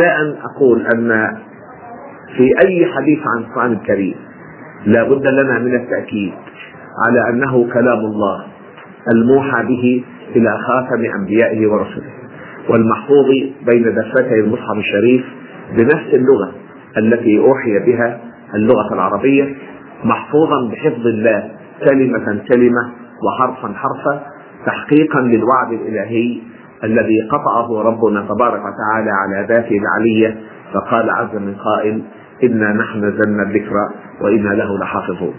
ابتداء أقول أن في أي حديث عن القرآن الكريم لا بد لنا من التأكيد على أنه كلام الله الموحى به إلى خاتم أنبيائه ورسله والمحفوظ بين دفتي المصحف الشريف بنفس اللغة التي أوحي بها اللغة العربية محفوظا بحفظ الله كلمة كلمة وحرفا حرفا تحقيقا للوعد الإلهي الذي قطعه ربنا تبارك وتعالى على ذاته العلية فقال عز من قائل إنا نحن نزلنا الذكر وإنا له لحافظون.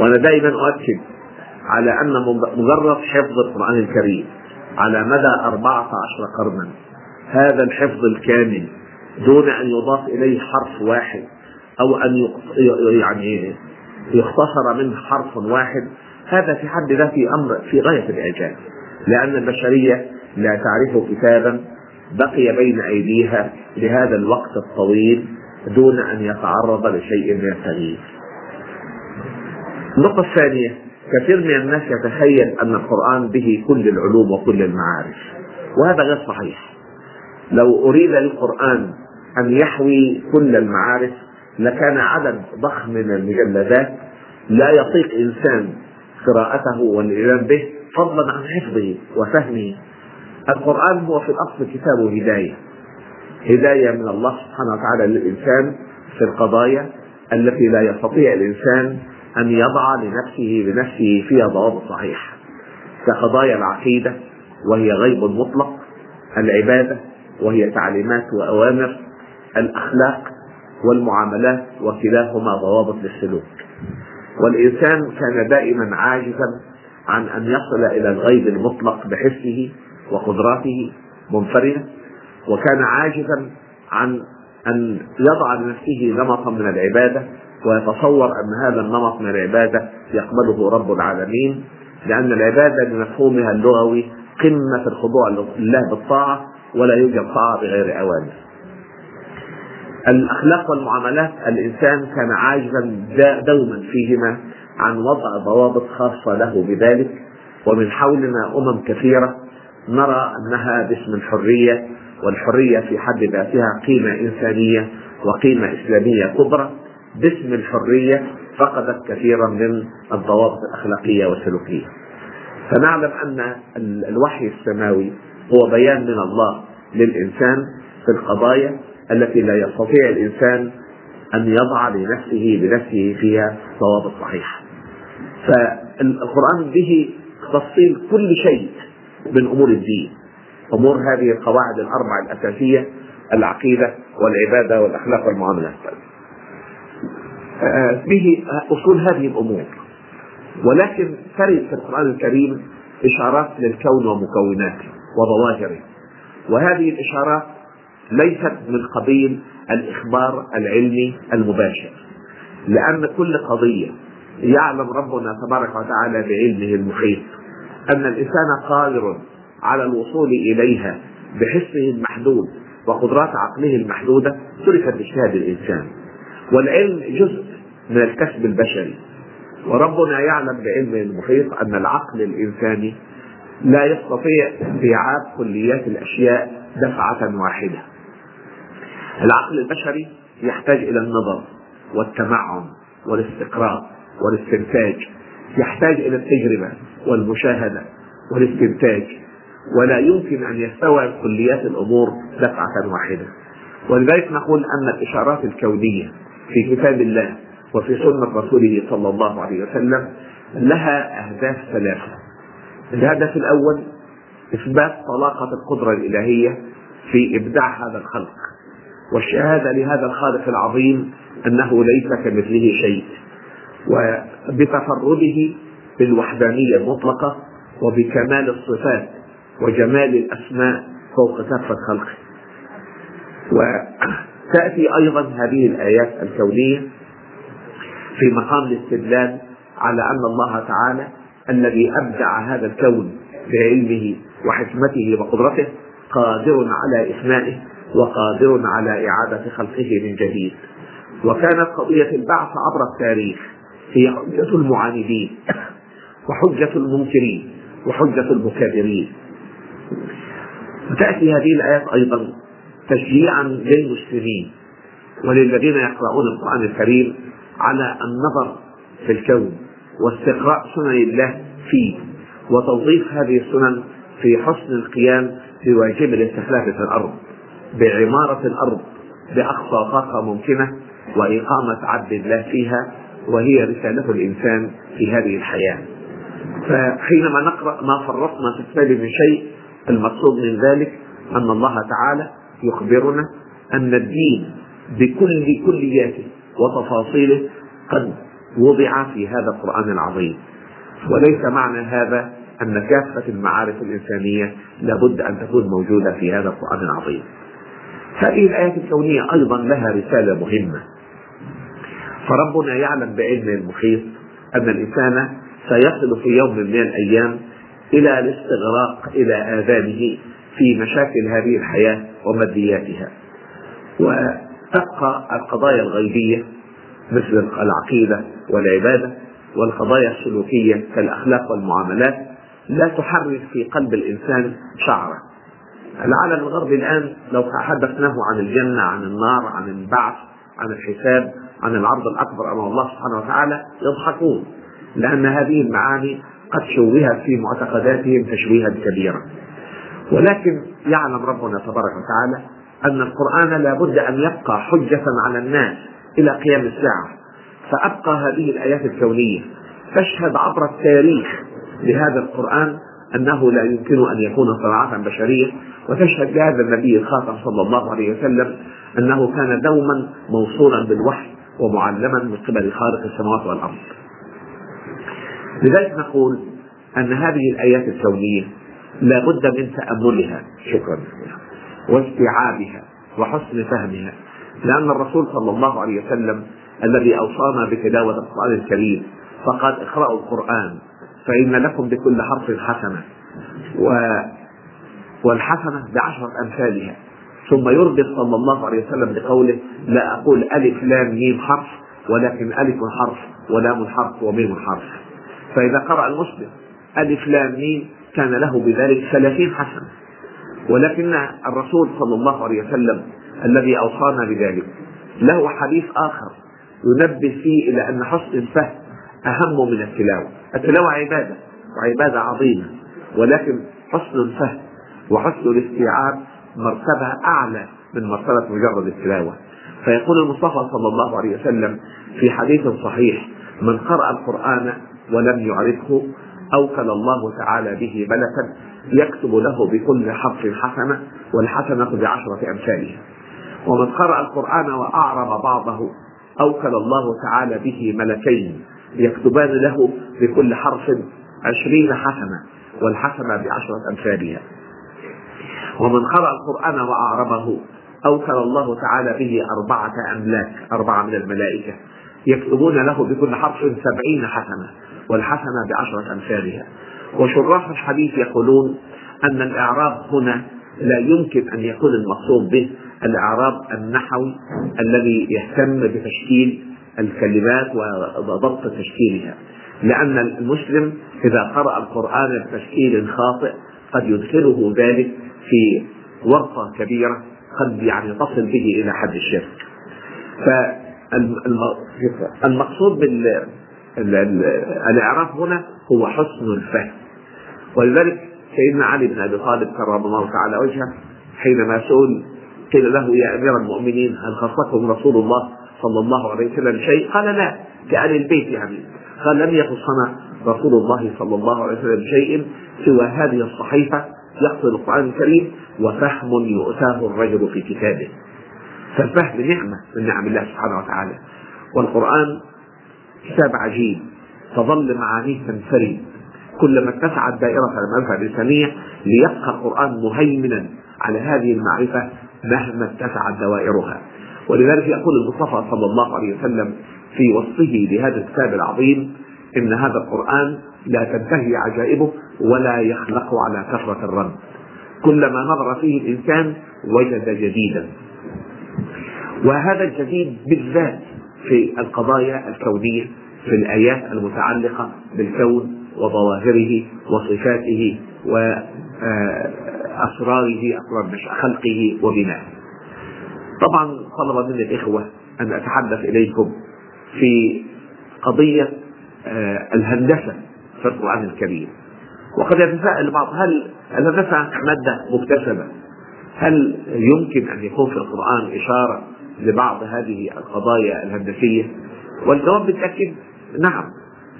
وأنا دائما أؤكد على أن مجرد حفظ القرآن الكريم على مدى 14 قرنا هذا الحفظ الكامل دون أن يضاف إليه حرف واحد أو أن يعني يختصر منه حرف واحد هذا في حد ذاته أمر في غاية الاعجاز لأن البشرية لا تعرف كتابا بقي بين أيديها لهذا الوقت الطويل دون أن يتعرض لشيء من التغيير. النقطة الثانية كثير من الناس يتخيل أن القرآن به كل العلوم وكل المعارف وهذا غير صحيح. لو أريد للقرآن أن يحوي كل المعارف لكان عدد ضخم من المجلدات لا يطيق إنسان قراءته والإيمان به فضلا عن حفظه وفهمه القرآن هو في الأصل كتاب هداية. هداية من الله سبحانه وتعالى للإنسان في القضايا التي لا يستطيع الإنسان أن يضع لنفسه بنفسه فيها ضوابط صحيحة. كقضايا العقيدة وهي غيب مطلق. العبادة وهي تعليمات وأوامر. الأخلاق والمعاملات وكلاهما ضوابط للسلوك. والإنسان كان دائما عاجزا عن أن يصل إلى الغيب المطلق بحسه وقدراته منفردا وكان عاجزا عن أن يضع لنفسه نمطا من العبادة ويتصور أن هذا النمط من العبادة يقبله رب العالمين لأن العبادة بمفهومها اللغوي قمة الخضوع لله بالطاعة ولا يوجد طاعة بغير أوامر الأخلاق والمعاملات الإنسان كان عاجزا دوما فيهما عن وضع ضوابط خاصة له بذلك ومن حولنا أمم كثيرة نرى أنها باسم الحرية والحرية في حد ذاتها قيمة إنسانية وقيمة إسلامية كبرى باسم الحرية فقدت كثيرا من الضوابط الأخلاقية والسلوكية. فنعلم أن الوحي السماوي هو بيان من الله للإنسان في القضايا التي لا يستطيع الإنسان أن يضع لنفسه بنفسه فيها ضوابط صحيحة. فالقرآن به تفصيل كل شيء من أمور الدين. أمور هذه القواعد الاربع الأساسية العقيدة والعبادة والأخلاق والمعاملات. به أصول هذه الأمور. ولكن ترد في القرآن الكريم إشارات للكون ومكوناته وظواهره. وهذه الاشارات ليست من قبيل الإخبار العلمي المباشر لأن كل قضية يعلم ربنا تبارك وتعالى بعلمه المحيط أن الإنسان قادر على الوصول إليها بحسه المحدود وقدرات عقله المحدودة تركت بإجتهاد الإنسان. والعلم جزء من الكسب البشري. وربنا يعلم بعلمه المحيط أن العقل الانساني لا يستطيع استيعاب كليات الأشياء دفعة واحدة. العقل البشري يحتاج إلى النظر والتمعن والاستقراء. والاستنتاج يحتاج إلى التجربة والمشاهدة والاستنتاج. ولا يمكن أن يستوعب كليات الأمور دفعة واحدة. ولذلك نقول أن الإشارات الكونية في كتاب الله وفي سنة رسوله صلى الله عليه وسلم لها أهداف ثلاثة. الهدف الأول إثبات طلاقة القدرة الإلهية في إبداع هذا الخلق. والشهادة لهذا الخالق العظيم أنه ليس كمثله شيء. وبتفرده بالوحدانية المطلقة وبكمال الصفات وجمال الأسماء فوق كافة خلقه وتأتي أيضا هذه الآيات الكونية في مقام الاستدلال على أن الله تعالى الذي أبدع هذا الكون بعلمه وحكمته وقدرته قادر على إفنائه وقادر على إعادة خلقه من جديد. وكانت قضية البعث عبر التاريخ. هي حجة المعاندين وحجة المنكرين وحجة المكابرين. وتأتي هذه الآيات أيضا تشجيعا للمسلمين وللذين يقرؤون القرآن الكريم على النظر في الكون واستقراء سنن الله فيه وتوظيف هذه السنن في حسن القيام بواجب الاستخلاف في الأرض بعمارة الأرض بأقصى طاقة ممكنة وإقامة عبد الله فيها وهي رسالة الإنسان في هذه الحياة. فحينما نقرأ ما فرطنا في الكتاب من شيء المقصود من ذلك أن الله تعالى يخبرنا أن الدين بكل كلياته وتفاصيله قد وضع في هذا القرآن العظيم. وليس معنى هذا أن كافة المعارف الإنسانية لابد أن تكون موجودة في هذا القرآن العظيم. هذه الآيات الكونية أيضا لها رسالة مهمة. فربنا يعلم بعلمه المحيط أن الإنسان سيصل في يوم من الأيام إلى الاستغراق إلى آذانه في مشاكل هذه الحياة ومادياتها. وتبقى القضايا الغيبية مثل العقيدة والعبادة والقضايا السلوكية كالأخلاق والمعاملات لا تحرك في قلب الإنسان شعرة العالم الغربي الآن لو تحدثناه عن الجنة عن النار عن البعث عن الحساب عن العرض الأكبر أمام الله سبحانه وتعالى يضحكون لأن هذه المعاني قد شوهت في معتقداتهم تشويها كبيرا. ولكن يعلم ربنا تبارك وتعالى أن القرآن لا بد أن يبقى حجة على الناس إلى قيام الساعة. فأبقى هذه الآيات الكونية تشهد عبر التاريخ لهذا القرآن أنه لا يمكن أن يكون صناعة بشرية وتشهد لهذا النبي الخاتم صلى الله عليه وسلم أنه كان دوما موصولا بالوحي. ومعلما من قبل خالق السماوات والأرض. لذلك نقول أن هذه الآيات الكونية لا بد من تأملها شكرا واستيعابها وحسن فهمها لأن الرسول صلى الله عليه وسلم الذي أوصانا بتلاوة القرآن الكريم فقال اقرأوا القرآن فإن لكم بكل حرف حسنة و والحسنة بعشرة أمثالها. ثم يربط صلى الله عليه وسلم بقوله لا أقول ألف لام ميم حرف ولكن ألف حرف ولام حرف وميم حرف. فإذا قرأ المسلم ألف لام ميم كان له بذلك ثلاثين حسنة. ولكن الرسول صلى الله عليه وسلم الذي أوصانا بذلك له حديث آخر ينبه فيه إلى أن حسن الفهم أهم من التلاوة. التلاوة عبادة وعبادة عظيمة ولكن حسن الفهم وحسن الاستيعاب مرتبة أعلى من مرتبة مجرد التلاوة. فيقول المصطفى صلى الله عليه وسلم في حديث صحيح من قرأ القرآن ولم يعرفه أوكل الله تعالى به ملكا يكتب له بكل حرف حسنة والحسنة بعشرة أمثالها. ومن قرأ القرآن وأعرب بعضه أوكل الله تعالى به ملكين يكتبان له بكل حرف عشرين حسنة والحسنة بعشرة أمثالها. ومن قرأ القرآن وأعربه أوكل الله تعالى به أربعة أملاك أربعة من الملائكة يكتبون له بكل حرف سبعين حسنة والحسنة بعشرة أمثالها. وشراح الحديث يقولون أن الإعراب هنا لا يمكن أن يكون المقصود به الإعراب النحوي الذي يهتم بتشكيل الكلمات وضبط تشكيلها لأن المسلم إذا قرأ القرآن بتشكيل خاطئ قد يدخله ذلك في ورطة كبيرة قد يعني تصل به إلى حد الشرك. فالمقصود بالإعراب هنا هو حسن الفهم. ولذلك سيدنا علي بن أبي طالب كرم الله تعالى وجهه حينما سئل قيل له يا أمير المؤمنين هل خصكم رسول الله صلى الله عليه وسلم شيء؟ قال لا كآل البيت يعني. قال لم يخصنا رسول الله صلى الله عليه وسلم شيء سوى هذه الصحيفة يقصد القرآن الكريم وفهم يؤتاه الرجل في كتابه. فالفهم نعمة من نعم الله سبحانه وتعالى. والقرآن كتاب عجيب. تظل معانيه تنفرد. كلما اتسعت دائرة المعرفة الإنسانية ليبقى القرآن مهيمنا على هذه المعرفة مهما اتسعت دوائرها. ولذلك يقول المصطفى صلى الله عليه وسلم في وصفه لهذا الكتاب العظيم إن هذا القرآن لا تنتهي عجائبه ولا يخلق على كثرة الرد. كلما نظر فيه الإنسان وجد جديدا. وهذا الجديد بالذات في القضايا الكونية في الآيات المتعلقة بالكون وظواهره وصفاته وأسراره أسرار خلقه وبنائه. طبعا طلب مني الإخوة أن أتحدث إليكم في قضية آه، الهندسة. في القرآن الكريم وقد يتساءل البعض هل الهندسة مادة مكتسبة؟ هل يمكن أن يكون في القرآن إشارة لبعض هذه القضايا الهندسية؟ والجواب بالتأكيد نعم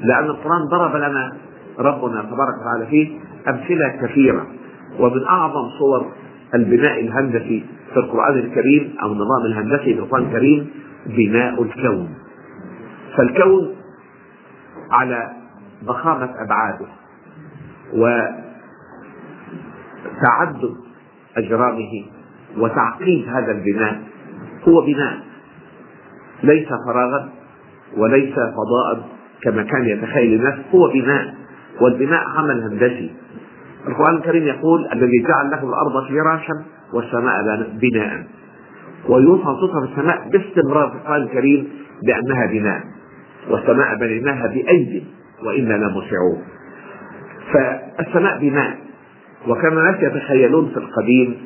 لأن القرآن ضرب لنا ربنا تبارك وتعالى فيه أمثلة كثيرة. ومن أعظم صور البناء الهندسي في القرآن الكريم أو النظام الهندسي في القرآن الكريم بناء الكون. فالكون على ضخامة أبعاده وتعدد أجرامه وتعقيد هذا البناء هو بناء ليس فراغا وليس فضاء كما كان يتخيل الناس هو بناء والبناء عمل هندسي. القرآن الكريم يقول الذي جعل له الأرض فراشا والسماء بناء. ويوصف صفة السماء باستمرار في القرآن الكريم بأنها بناء والسماء بنيناها بأيد. وإنا لموسعون فالسماء بناء وكان الناس يتخيلون في القديم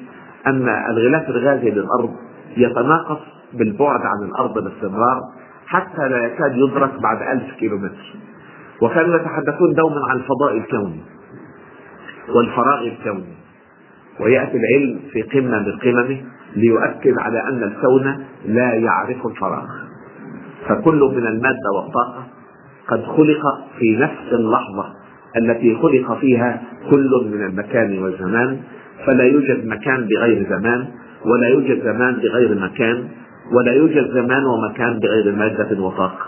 أن الغلاف الغازي للأرض يتناقص بالبعد عن الأرض باستمرار حتى لا يكاد يدرك بعد ألف كيلومتر. وكانوا يتحدثون دوما عن الفضاء الكوني والفراغ الكوني. ويأتي العلم في قمة من قممه ليؤكد على أن الكون لا يعرف الفراغ. فكل من المادة والطاقة قد خلق في نفس اللحظة التي خلق فيها كل من المكان والزمان فلا يوجد مكان بغير زمان ولا يوجد زمان بغير مكان ولا يوجد زمان ومكان بغير مادة وطاقة.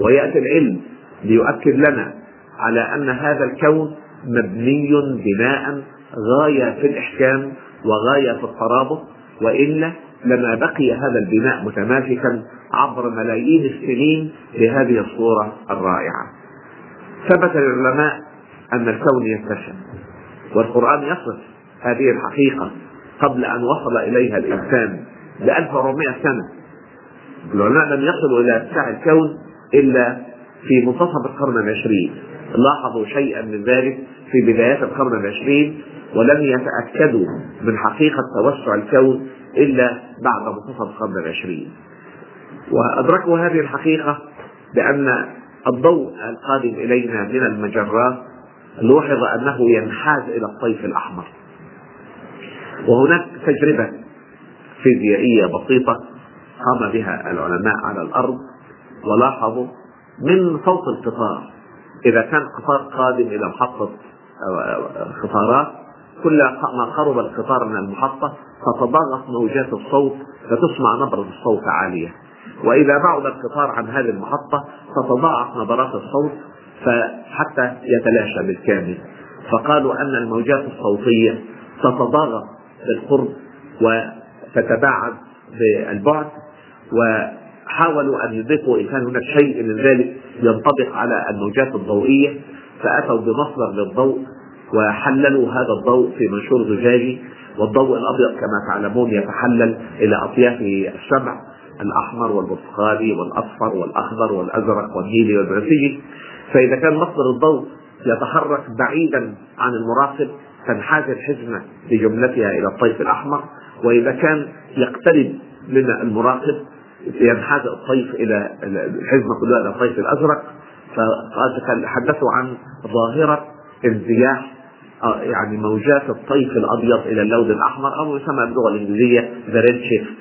ويأتي العلم ليؤكد لنا على أن هذا الكون مبني بناء غاية في الإحكام وغاية في الترابط وإلا لما بقي هذا البناء متماسكا عبر ملايين السنين بهذه الصورة الرائعة. ثبت للعلماء أن الكون يتسع والقرآن يصف هذه الحقيقة قبل أن وصل إليها الإنسان ب 1400 سنة. العلماء لم يصلوا إلى اتساع الكون إلا في منتصف القرن العشرين. لاحظوا شيئا من ذلك في بدايات القرن العشرين ولم يتأكدوا من حقيقة توسع الكون إلا بعد منتصف القرن العشرين. وأدركوا هذه الحقيقة بأن الضوء القادم إلينا من المجرات لوحظ أنه ينحاز إلى الطيف الأحمر. وهناك تجربة فيزيائية بسيطة قام بها العلماء على الأرض ولاحظوا من صوت القطار. إذا كان قطار قادم إلى محطة قطارات كل ما قرب القطار من المحطة تتضاغط موجات الصوت فتسمع نبرة الصوت عالية. وإذا بعد القطار عن هذه المحطة تتضاعف نبرات الصوت فحتى يتلاشى بالكامل. فقالوا أن الموجات الصوتية تتضاغط بالقرب وتتباعد بالبعد وحاولوا أن يضيفوا إن كان هناك شيء من ذلك ينطبق على الموجات الضوئية فأتوا بمصدر للضوء وحللوا هذا الضوء في منشور زجاجي. والضوء الأبيض كما تعلمون يتحلل إلى أطياف الشمع الأحمر والبرتقالي والأصفر والأخضر والأزرق والنيلي والبنفسجي فإذا كان مصدر الضوء يتحرك بعيدا عن المراقب تنحاز الحزمة بجملتها إلى الطيف الأحمر. وإذا كان يقترب من المراقب ينحاز الطيف إلى الحزمة كلها إلى الطيف الأزرق. فحدثوا عن ظاهرة انزياح يعني موجات الطيف الأبيض إلى اللون الأحمر أو يسمى باللغة الإنجليزية the red shift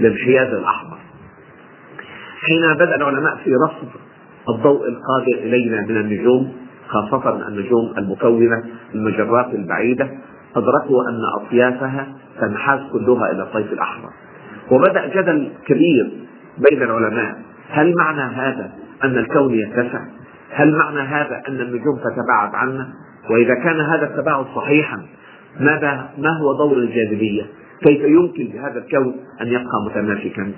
الانحياز الأحمر. حين بدأ العلماء في رصد الضوء القادر إلينا من النجوم خاصة النجوم المكونة المجرات البعيدة أدركوا أن أطيافها تنحاز كلها إلى الطيف الأحمر وبدأ جدل كبير بين العلماء هل معنى هذا أن الكون يتسع؟ هل معنى هذا أن النجوم تتباعد عنا؟ وإذا كان هذا التباعد صحيحا ماذا ما هو دور الجاذبية؟ كيف يمكن لهذا الكون أن يبقى متماسكا؟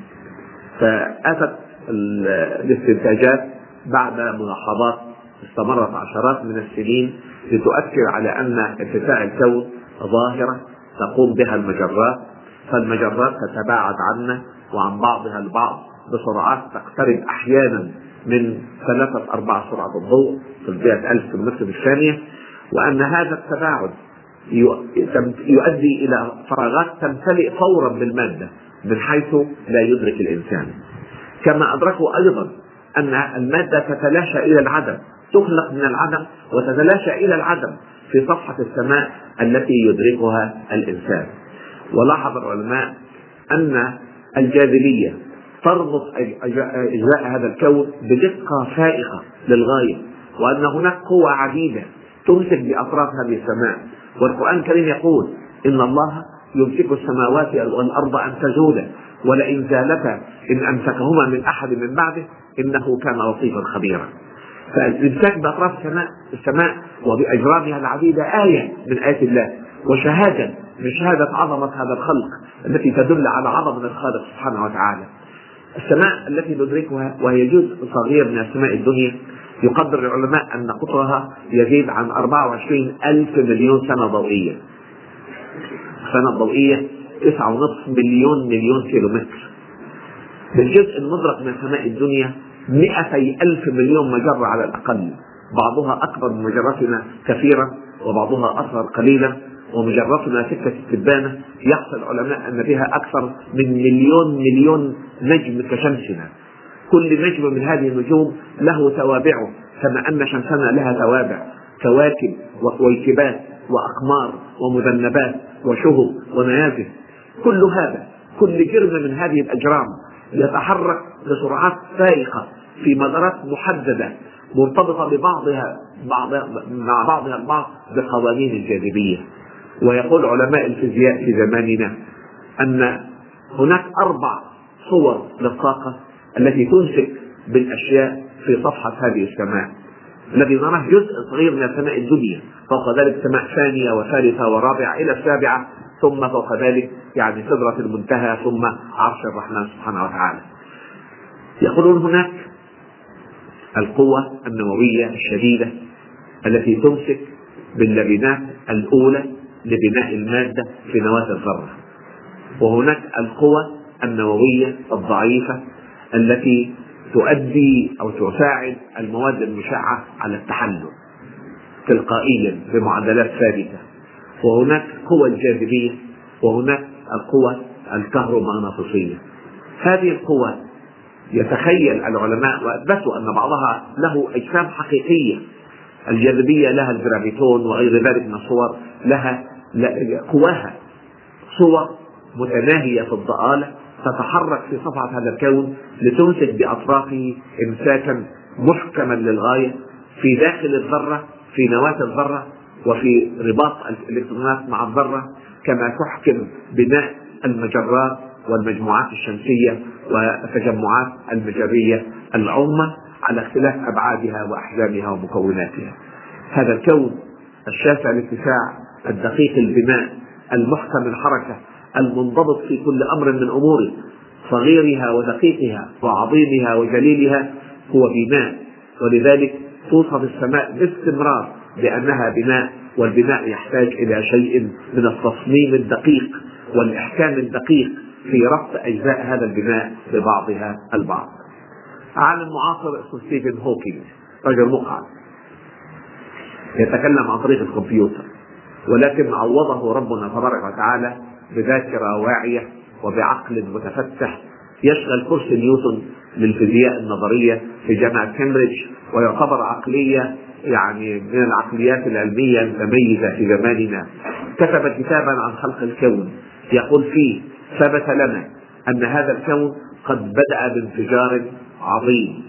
فأتت الاستنتاجات بعد ملاحظات استمرت عشرات من السنين لتؤكد على أن اتساع الكون ظاهرة تقوم بها المجرات فالمجرات تتباعد عنا وعن بعضها البعض بسرعات تقترب أحيانا من ثلاثة أرباع سرعة الضوء 300 ألف كيلومتر في الثانية وأن هذا التباعد يؤدي إلى فراغات تمتلئ فورا بالمادة من حيث لا يدرك الإنسان. كما أدركوا أيضا أن المادة تتلاشى إلى العدم تخلق من العدم وتتلاشى إلى العدم في صفحة السماء التي يدركها الإنسان. ولاحظ العلماء أن الجاذبية تربط أجزاء هذا الكون بدقة فائقة للغاية وأن هناك قوى عديدة تمسك بأطراف هذه السماء. والقرآن الكريم يقول إن الله يمسك السماوات والأرض أن تزولا ولئن زالتا إن أمسكهما من أحد من بعده إنه كان لطيفا خبيرا. فالإمساك بأطراف السماء السماء وبأجرامها العديدة آية من آيات الله وشهادة من شهادة عظمة هذا الخلق التي تدل على عظمة الخالق سبحانه وتعالى. السماء التي ندركها وهي جزء صغير من السماء الدنيا يقدر العلماء أن قطرها يزيد عن 24 ألف مليون سنة ضوئية. سنة ضوئية 9.5 مليون مليون كيلومتر. بالجزء المدرك من سماء الدنيا 200 ألف مليون مجرة على الأقل. بعضها أكبر من مجرتنا كثيرا وبعضها أصغر قليلا. ومجرتنا سكة التبانة يحصل العلماء أن بها أكثر من مليون مليون نجم كشمسنا. كل نجم من هذه النجوم له توابعه كما أن شمسنا لها توابع كواكب وكويكبات وأقمار ومذنبات وشهب ونيازك كل هذا كل جرم من هذه الأجرام يتحرك بسرعات فائقة في مدارات محددة مرتبطة ببعضها بعض مع بعضها البعض بقوانين الجاذبية. ويقول علماء الفيزياء في زماننا أن هناك أربع صور للطاقة التي تمسك بالأشياء في صفحة هذه السماء. الذي نراه جزء صغير من السماء الدنيا فوق ذلك سماء ثانية وثالثة ورابعة إلى السابعة ثم فوق ذلك يعني سدرة المنتهى ثم عرش الرحمن سبحانه وتعالى. يقولون هناك القوة النووية الشديدة التي تمسك باللبنات الأولى لبناء المادة في نواة الذرة. وهناك القوى النووية الضعيفة التي تؤدي أو تساعد المواد المشعة على التحلل تلقائيا بمعدلات ثابتة. وهناك قوى الجاذبية وهناك القوى الكهرومغناطيسية. هذه القوى يتخيل العلماء وأثبتوا أن بعضها له أجسام حقيقية. الجاذبية لها الجرافيتون وغير ذلك من الصور لها قواها صور متناهية في الضآلة. تتحرك في صفحة هذا الكون لتمسك بأطرافه إمساكا محكما للغاية في داخل الذرة في نواة الذرة وفي رباط الإلكترونات مع الذرة كما تحكم بناء المجرات والمجموعات الشمسية والتجمعات المجرية العظمى على اختلاف أبعادها وأحجامها ومكوناتها. هذا الكون الشاسع الاتساع الدقيق البناء المحكم الحركة المنضبط في كل أمر من أموره صغيرها ودقيقها وعظيمها وجليلها هو بناء ولذلك توصف السماء باستمرار بأنها بناء والبناء يحتاج إلى شيء من التصميم الدقيق والإحكام الدقيق في ربط أجزاء هذا البناء ببعضها البعض. عالم معاصر اسمه ستيفن هوكينج رجل مقعد يتكلم عن طريق الكمبيوتر ولكن عوضه ربنا تبارك وتعالى بذاكرة واعية وبعقل متفتح يشغل كرسي نيوتن للفيزياء النظرية في جامعة كامبريدج ويعتبر عقلية يعني من العقليات العلمية المتميزة في زماننا. كتب كتابا عن خلق الكون. يقول فيه ثبت لنا أن هذا الكون قد بدأ بانفجار عظيم.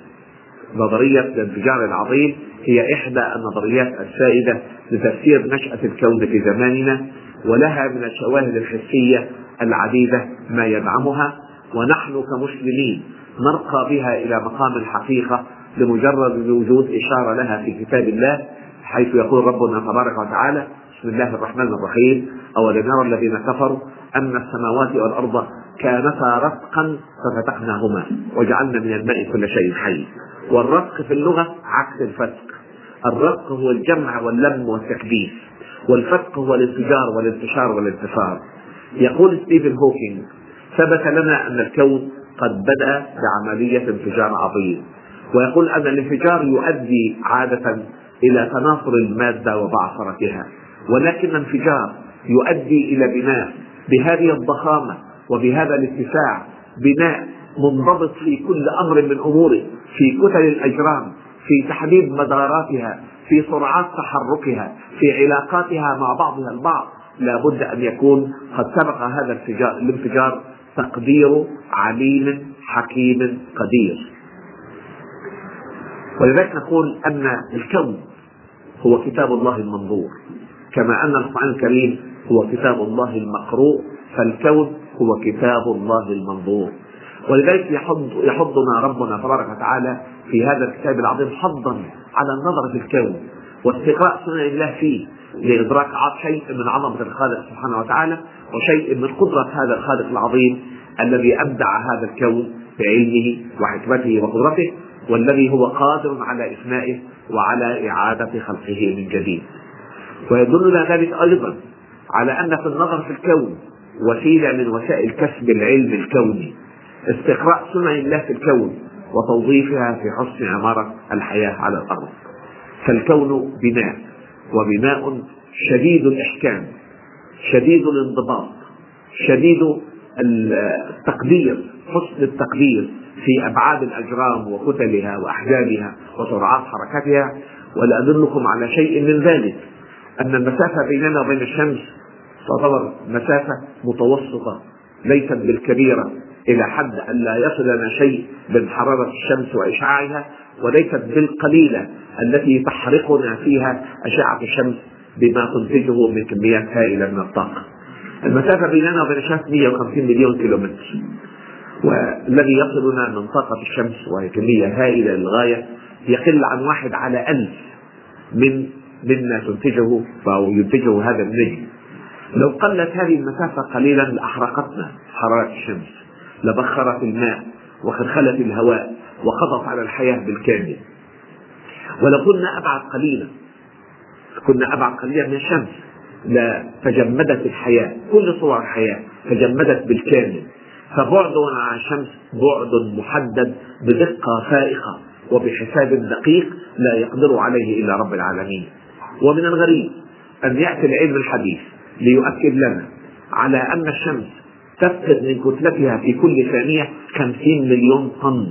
نظرية الانفجار العظيم هي إحدى النظريات السائدة لتفسير نشأة الكون في زماننا. ولها من الشواهد الحسية العديدة ما يدعمها ونحن كمسلمين نرقى بها إلى مقام الحقيقة لمجرد وجود إشارة لها في كتاب الله حيث يقول ربنا تبارك وتعالى بسم الله الرحمن الرحيم أولم يرى الذين كفروا أن السماوات والأرض كانتا رتقا ففتحناهما وجعلنا من الماء كل شيء حي. والرتق في اللغة عكس الفتق الرتق هو الجمع واللم والتكبيس والفتق هو الانفجار والانتشار والانتصار. يقول ستيفن هوكينج ثبت لنا أن الكون قد بدأ بعملية انفجار عظيم. ويقول أن الانفجار يؤدي عادة إلى تناثر المادة وبعثرتها ولكن الانفجار يؤدي إلى بناء بهذه الضخامة وبهذا الاتساع بناء منضبط في كل أمر من أموره في كتل الأجرام في تحديد مداراتها في سرعات تحركها في علاقاتها مع بعضها البعض لا بد أن يكون قد سبق هذا الانفجار تقدير عليم حكيم قدير. ولذلك نقول أن الكون هو كتاب الله المنظور. كما أن القرآن الكريم هو كتاب الله المقروء فالكون هو كتاب الله المنظور. ولذلك يحض يحضنا ربنا تبارك وتعالى في هذا الكتاب العظيم حظا على النظر في الكون واستقراء سنن الله فيه لإدراك شيء من عظمة الخالق سبحانه وتعالى وشيء من قدرة هذا الخالق العظيم الذي أبدع هذا الكون بعلمه وحكمته وقدرته والذي هو قادر على إفنائه وعلى إعادة خلقه من جديد. ويدلنا ذلك أيضا على أن في النظر في الكون وسيلة من وسائل كسب العلم الكوني استقراء سنن الله في الكون وتوظيفها في حسن عمارة الحياة على الأرض. فالكون بناء وبناء شديد الإحكام شديد الانضباط شديد التقدير حسن التقدير في أبعاد الأجرام وكتلها وأحجامها وسرعات حركتها. ولادلكم على شيء من ذلك أن المسافة بيننا وبين الشمس تعتبر مسافة متوسطة ليست بالكبيرة. إلى حد أن لا يصل لنا شيء من حرارة الشمس وإشعاعها وليست بالقليلة التي تحرقنا فيها أشعة الشمس بما تنتجه من كميات هائلة من الطاقة. المسافة بيننا وبين الشمس 150 مليون كيلومتر. والذي يصلنا من طاقة الشمس وهي كمية هائلة للغاية يقل عن واحد على ألف من مما تنتجه أو ينتجه هذا النجم لو قلت هذه المسافة قليلا لأحرقتنا حرارة الشمس لبخرت الماء وخلخلت الهواء وقضت على الحياة بالكامل. ولو كنا أبعد قليلا. كنا أبعد قليلا من الشمس. لتجمدت الحياة كل صور الحياة تجمدت بالكامل. فبعدنا عن الشمس بعد محدد بدقة فائقة وبحساب دقيق لا يقدر عليه إلا رب العالمين. ومن الغريب أن يأتي العلم الحديث ليؤكد لنا على أن الشمس تفقد من كتلتها في كل ثانية خمسين مليون طن.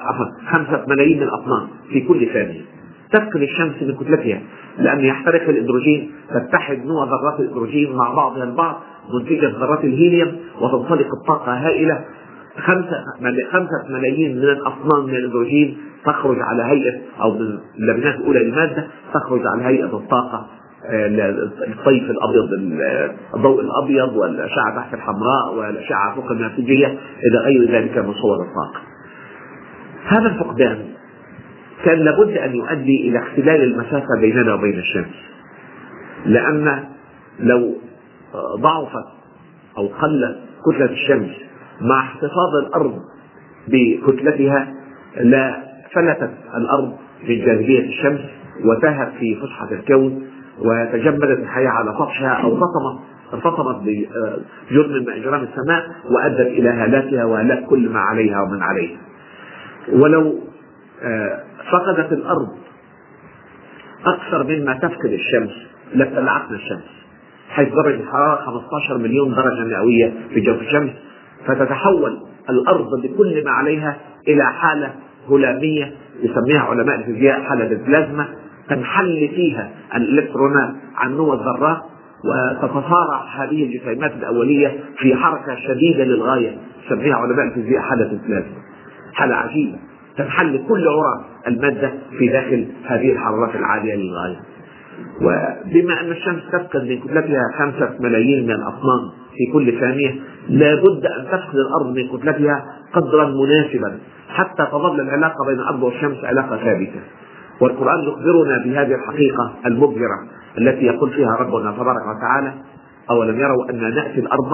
عفوا خمسة ملايين من الأطنان في كل ثانية. تفقد الشمس من كتلتها لأن يحترق الإدروجين تتحد نوع ذرات الإدروجين مع بعضها البعض منتجة ذرات الهيليوم وتنطلق الطاقة هائلة. خمسة خمسة ملايين من الأطنان من الهيدروجين تخرج على هيئة أو من اللبنات الأولى للمادة تخرج على هيئة الطاقة. الطيف الأبيض الضوء الأبيض والأشعة تحت الحمراء والأشعة فوق البنفسجيه إلى غير ذلك من صور الطاقة. هذا الفقدان كان لابد أن يؤدي إلى اختلال المسافة بيننا وبين الشمس. لأن لو ضعفت أو قلت كتلة الشمس مع احتفاظ الأرض بكتلتها لا فلتت الأرض من جاذبية الشمس وتاهت في فسحة الكون وتجمدت الحياة على سطحها أو فطمت فطمت بجرم من أجرام السماء وأدت إلى هلاكها وهلاك كل ما عليها ومن عليها. ولو فقدت الأرض أكثر مما تفقد الشمس لابتلعتنا الشمس. حيث درجة الحرارة 15 مليون درجة مئوية في جوف الشمس فتتحول الأرض بكل ما عليها إلى حالة هلامية يسميها علماء الفيزياء حالة البلازما تنحل فيها الإلكترونات عن نوى الذرات وتتصارع هذه الجسيمات الأولية في حركة شديدة للغاية. يسميها علماء الفيزياء حالة البلازما حالة عجيبة. تنحل كل عرى المادة في داخل هذه الحرارات العالية للغاية. وبما أن الشمس تفقد من كتلتها خمسة ملايين من الأطنان في كل ثانية لابد أن تفقد الأرض من كتلتها قدرا مناسبا حتى تظل العلاقة بين الأرض والشمس علاقة ثابتة. والقرآن يخبرنا بهذه الحقيقة المبهرة التي يقول فيها ربنا تبارك وتعالى أولم يروا أن نأتي الأرض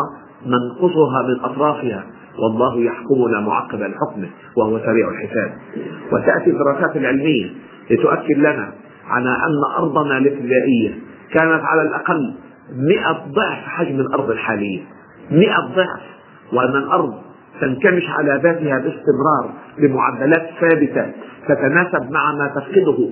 ننقصها من أطرافها؟ والله يحكمنا معقب الحكم وهو سريع الحساب. وتأتي الدراسات العلمية لتؤكد لنا على أن أرضنا الابتدائية كانت على الأقل مئة ضعف حجم الأرض الحالية. مئة ضعف. وأن الأرض تنكمش على ذاتها باستمرار بمعدلات ثابتة. تتناسب مع ما تفقده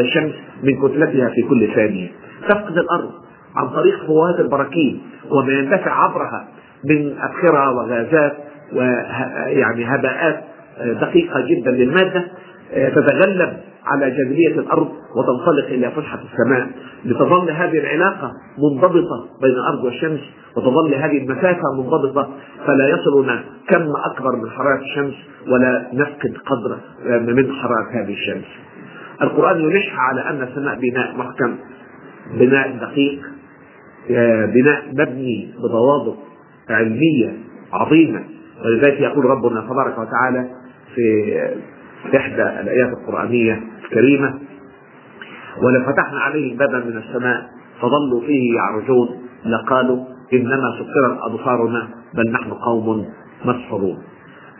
الشمس من كتلتها في كل ثانية. تفقد الأرض عن طريق فوهات البراكين وما يندفع عبرها من أبخرة وغازات ويعني هباءات دقيقة جدا للمادة تتغلب على جاذبية الأرض وتنطلق إلى فسحة السماء لتظل هذه العلاقة منضبطة بين الأرض والشمس وتظل هذه المسافة منضبطة فلا يصلنا كم أكبر من حرارة الشمس ولا نفقد قدر من حرارة هذه الشمس. القرآن يلح على أن السماء بناء محكم بناء دقيق بناء مبني بضوابط علمية عظيمة. ولذلك يقول ربنا تبارك وتعالى في إحدى الآيات القرآنية الكريمة. ولو فتحنا عليهم بابا من السماء فظلوا فيه يعرجون لقالوا إنما سكرت أبصارنا بل نحن قوم مسحورون.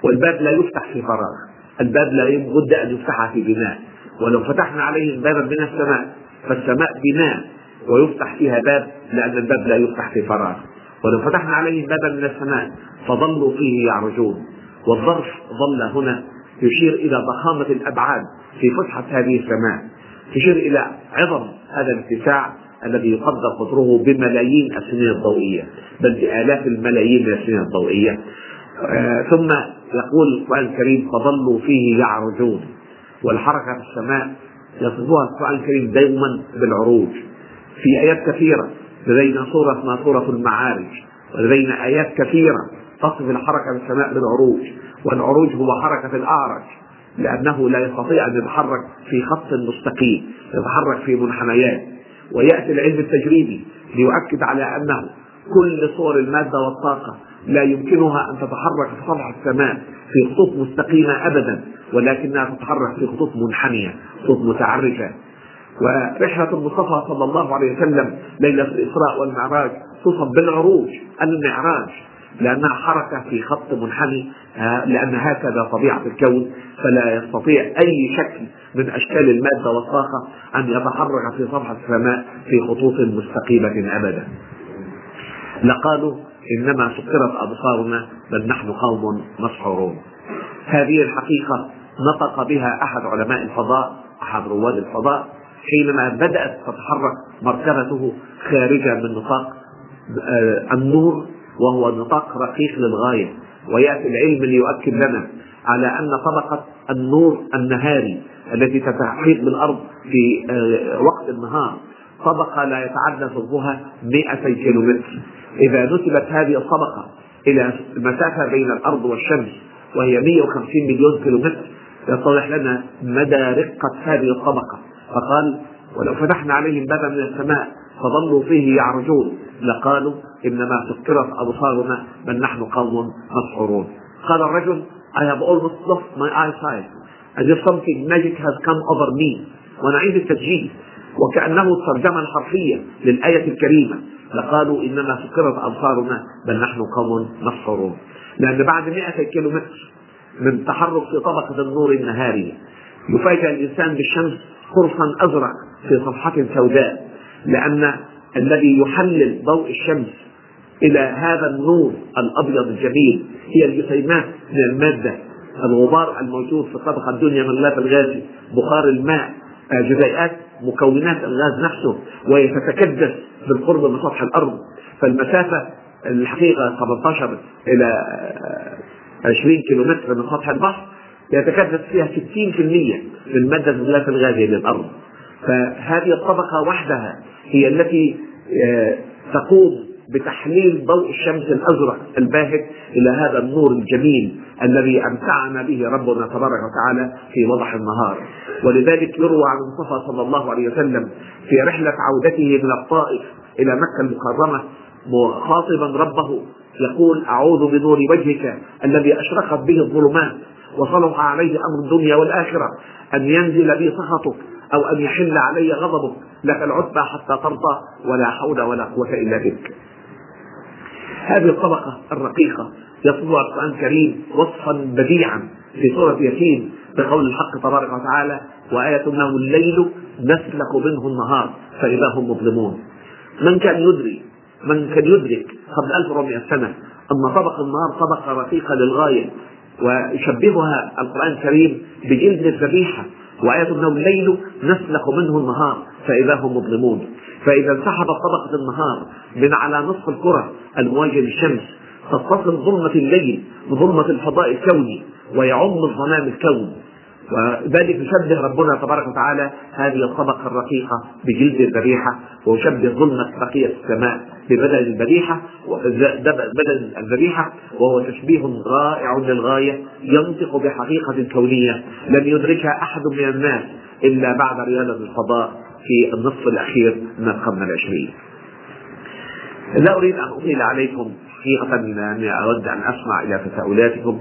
والباب لا يفتح في فراغ. الباب لا بد أن يفتح في بناء. ولو فتحنا عليهم بابا من السماء فالسماء بناء ويفتح فيها باب لأن الباب لا يفتح في فراغ. ولو فتحنا عليهم بابا من السماء فظلوا فيه يعرجون. والظرف ظل هنا يشير إلى ضخامة الأبعاد في فسحة هذه السماء يشير إلى عظم هذا الاتساع الذي يقدر قطره بملايين السنين الضوئية بل بآلاف الملايين من السنين الضوئية. آه ثم يقول القرآن الكريم فظلوا فيه يعرجون والحركة في السماء يصفها القرآن الكريم دائما بالعروج. في آيات كثيرة لدينا سورة اسمها سورة المعارج ولدينا آيات كثيرة تصف الحركة في السماء بالعروج والعروج هو حركة الأعرج لأنه لا يستطيع أن يتحرك في خط مستقيم يتحرك في منحنيات. ويأتي العلم التجريبي ليؤكد على أنه كل صور المادة والطاقة لا يمكنها أن تتحرك في سطح السماء في خطوط مستقيمة أبدا ولكنها تتحرك في خطوط منحنية خطوط متعرجة. ورحلة المصطفى صلى الله عليه وسلم ليلة الإسراء والمعراج توصف بالعروج المعراج. لأنها حركة في خط منحني لأن هكذا طبيعة الكون فلا يستطيع أي شكل من أشكال المادة والطاقة أن يتحرك في سطح السماء في خطوط مستقيمة أبدا. لقالوا إنما سكرت أبصارنا بل نحن قوم مسحورون. هذه الحقيقة نطق بها أحد علماء الفضاء أحد رواد الفضاء حينما بدأت تتحرك مركبته خارجة من نطاق النور وهو نطاق رقيق للغاية ويأتي العلم ليؤكد لنا على أن طبقة النور النهاري التي تحيط بالأرض في وقت النهار طبقة لا يتعدى طولها 200 كيلومتر. إذا نسبت هذه الطبقة إلى المسافة بين الأرض والشمس وهي 150 مليون كيلومتر يتضح لنا مدى رقة هذه الطبقة. فقال ولو فتحنا عليهم بابا من السماء فظلوا فيه يعرجون. لقالوا إنما سكرت أبصارنا بل نحن قوم مسحورون. قال الرجل I have almost lost my eyesight. As if something magic has come over me. ونعيد التسجيل وكأنه الترجمة الحرفية للآية الكريمة. لقالوا إنما سكرت أبصارنا بل نحن قوم مسحورون. لأن بعد 100 كيلو متر من تحرك في طبقة النور النهاري يفاجأ الإنسان بالشمس قرصا أزرق في صفحة سوداء لأن الذي يحلل ضوء الشمس إلى هذا النور الأبيض الجميل هي الجسيمات من المادة. الغبار الموجود في الطبقة الدنيا من الغلاف الغازي بخار الماء جزيئات مكونات الغاز نفسه وهي تتكدس بالقرب من سطح الأرض. فالمسافة الحقيقة 18 إلى 20 كيلومتر من سطح البحر يتكدس فيها 60% من مادة الغلاف الغازي للأرض. فهذه الطبقة وحدها هي التي تقوم بتحليل ضوء الشمس الأزرق الباهت إلى هذا النور الجميل الذي أمتعنا به ربنا تبارك وتعالى في وضح النهار. ولذلك يروى عن المصطفى صلى الله عليه وسلم في رحلة عودته من الطائف إلى مكة المكرمة مخاطبا ربه يقول أعوذ بنور وجهك الذي أشرقت به الظلمات وصلح عليه أمر الدنيا والآخرة أن ينزل بي سخطك أو أن يحل علي غضبك لك العتبى حتى ترضى ولا حول ولا قوة إلا بك. هذه الطبقة الرقيقة يصفها القرآن الكريم وصفا بديعا في سورة ياسين بقول الحق تبارك وتعالى وآية له الليل نسلك منه النهار فإذا هم مظلمون. من كان يدري من كان يدرك قبل 1400 سنة أن طبق النهار طبقة رقيقة للغاية ويشبهها القرآن الكريم بجلد الذبيحة أنه الليل نسلخ منه النهار فإذا هم مظلمون. فإذا انسحبت طبقة النهار من على نصف الكرة المواجهة للشمس تتصل ظلمة الليل بظلمة الفضاء الكوني ويعم الظلام الكون. وذلك يشبه ربنا تبارك وتعالى هذه الطبقة الرقيقة بجلد الذبيحة ويشبه ظلمة بقية السماء ببدن الذبيحة بدن الذبيحة وهو تشبيه رائع للغاية ينطق بحقيقة كونية لم يدركها أحد من الناس إلا بعد رياضة الفضاء في النصف الأخير من القرن العشرين. لا أريد أن أطيل عليكم حقيقة أني أود أن أسمع إلى تساؤلاتكم.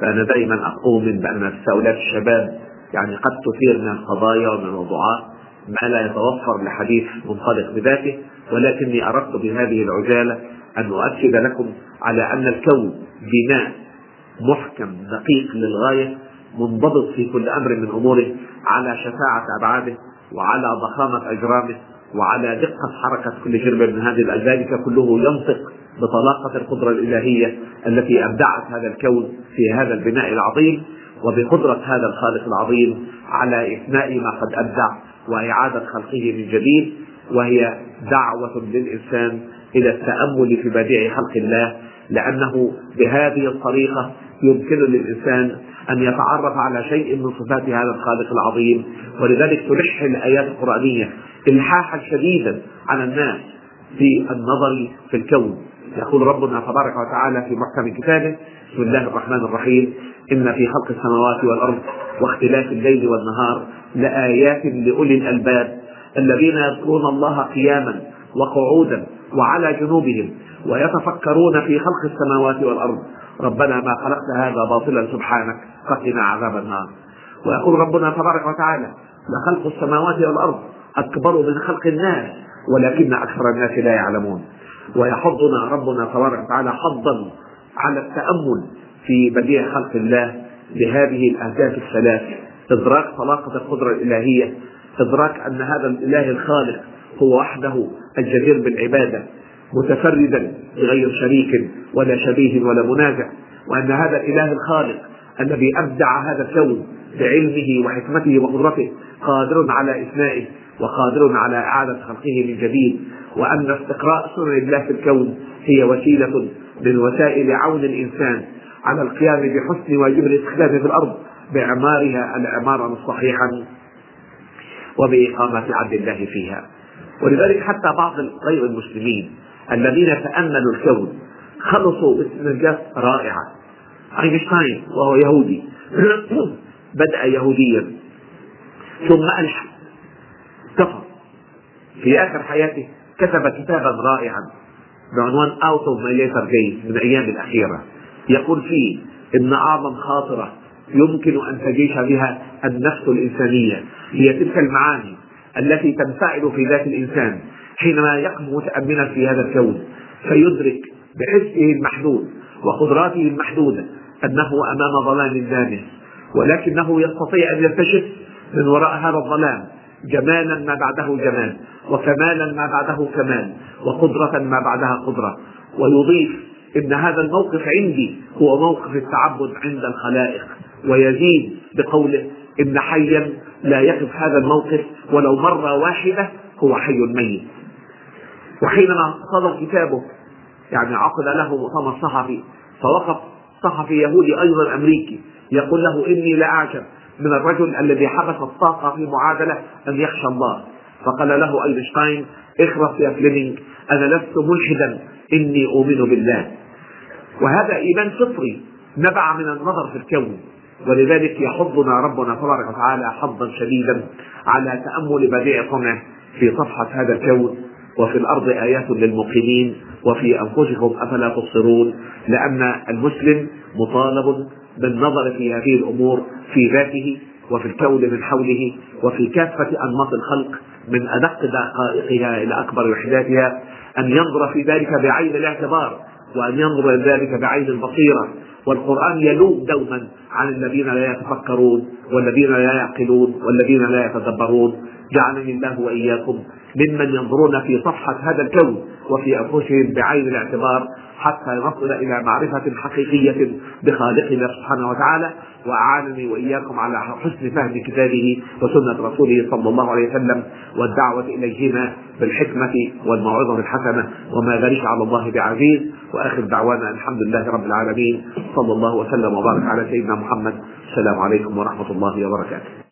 فأنا دائما أؤمن بأن تساؤلات الشباب يعني قد تثير من القضايا ومن الموضوعات ما لا يتوفر لحديث منطلق بذاته ولكني أردت بهذه العجالة أن أؤكد لكم على أن الكون بناء محكم دقيق للغاية منضبط في كل أمر من أموره على شفاعة أبعاده وعلى ضخامة أجرامه وعلى دقة حركة كل جرم من هذه ذلك كله ينطق بطلاقة القدرة الإلهية التي أبدعت هذا الكون في هذا البناء العظيم وبقدرة هذا الخالق العظيم على إثناء ما قد أبدع وإعادة خلقه من جديد وهي دعوة للإنسان إلى التأمل في بديع خلق الله لأنه بهذه الطريقة يمكن للإنسان أن يتعرف على شيء من صفات هذا الخالق العظيم. ولذلك تلح الآيات القرآنية إلحاحا شديدا على الناس في النظر في الكون. يقول ربنا تبارك وتعالى في محكم كتابه بسم الله الرحمن الرحيم. إن في خلق السماوات والأرض واختلاف الليل والنهار لآيات لأولي الألباب. الذين يذكرون الله قياما وقعودا وعلى جنوبهم ويتفكرون في خلق السماوات والأرض. ربنا ما خلقت هذا باطلا سبحانك فقنا عذاب النار. ويقول ربنا تبارك وتعالى لخلق السماوات والأرض أكبر من خلق الناس ولكن أكثر الناس لا يعلمون. ويحضنا ربنا تبارك وتعالى حظا على التأمل في بديع خلق الله بهذه الأهداف الثلاث. إدراك طلاقة القدرة الإلهية إدراك أن هذا الإله الخالق هو وحده الجدير بالعبادة متفردا بغير شريك ولا شبيه ولا منازع وأن هذا الإله الخالق الذي أبدع هذا الكون بعلمه وحكمته وقدرته قادر على إثنائه وقادر على إعادة خلقه من جديد وأن استقراء سنن الله في الكون هي وسيلة من وسائل عون الإنسان على القيام بحسن واجب الاستخدام في الأرض بإعمارها الإعمار الصحيحا وبإقامة عدل الله فيها. ولذلك حتى بعض غير المسلمين الذين تأملوا الكون خلصوا باستنتاجات رائعة. أينشتاين وهو يهودي. بدأ يهوديا. ثم ألحد. كفر. في آخر حياته كتب كتابا رائعا بعنوان of My Later Days من أيام الأخيرة. يقول فيه إن أعظم خاطرة يمكن أن تجيش بها النفس الإنسانية هي تلك المعاني التي تنفعل في ذات الإنسان حينما يقف متأملا في هذا الكون فيدرك بحسه المحدود وقدراته المحدودة أنه أمام ظلام دامس ولكنه يستطيع أن يكتشف من وراء هذا الظلام جمالا ما بعده جمال وكمالا ما بعده كمال وقدرة ما بعدها قدرة. ويضيف إن هذا الموقف عندي هو موقف التعبد عند الخلائق. ويزيد بقوله إن حيا لا يقف هذا الموقف ولو مرة واحدة هو حي ميت. وحينما صدر كتابه يعني عقد له مؤتمر صحفي فوقف صحفي يهودي أيضا أمريكي يقول له إني لاعجب من الرجل الذي حبس الطاقة في معادلة أن يخشى الله. فقال له أينشتاين اخرس يا فليمنج أنا لست ملحدا إني أؤمن بالله. وهذا إيمان فطري نبع من النظر في الكون. ولذلك يحضنا ربنا تبارك وتعالى حظا شديدا على تأمل بديع صنعه في صفحة هذا الكون. وفي الأرض آيات للمقيمين وفي أنفسكم أفلا تبصرون. لأن المسلم مطالب بالنظر في هذه الأمور في ذاته وفي الكون من حوله وفي كافة أنماط الخلق من أدق دقائقها إلى أكبر وحداتها أن ينظر في ذلك بعين الاعتبار وأن ينظر ذلك بعين البصيرة. والقرآن يلوم دوما عن الذين لا يتفكرون والذين لا يعقلون والذين لا يتدبرون. جعلني الله وإياكم ممن ينظرون في صفحة هذا الكون وفي أنفسهم بعين الاعتبار. حتى نصل إلى معرفة حقيقية بخالقنا سبحانه وتعالى وأعانني وإياكم على حسن فهم كتابه وسنة رسوله صلى الله عليه وسلم والدعوة إليهما بالحكمة والموعظة الحسنة وما ذلك على الله بعزيز. وآخر دعوانا الحمد لله رب العالمين صلى الله وسلم وبارك على سيدنا محمد. السلام عليكم ورحمة الله وبركاته.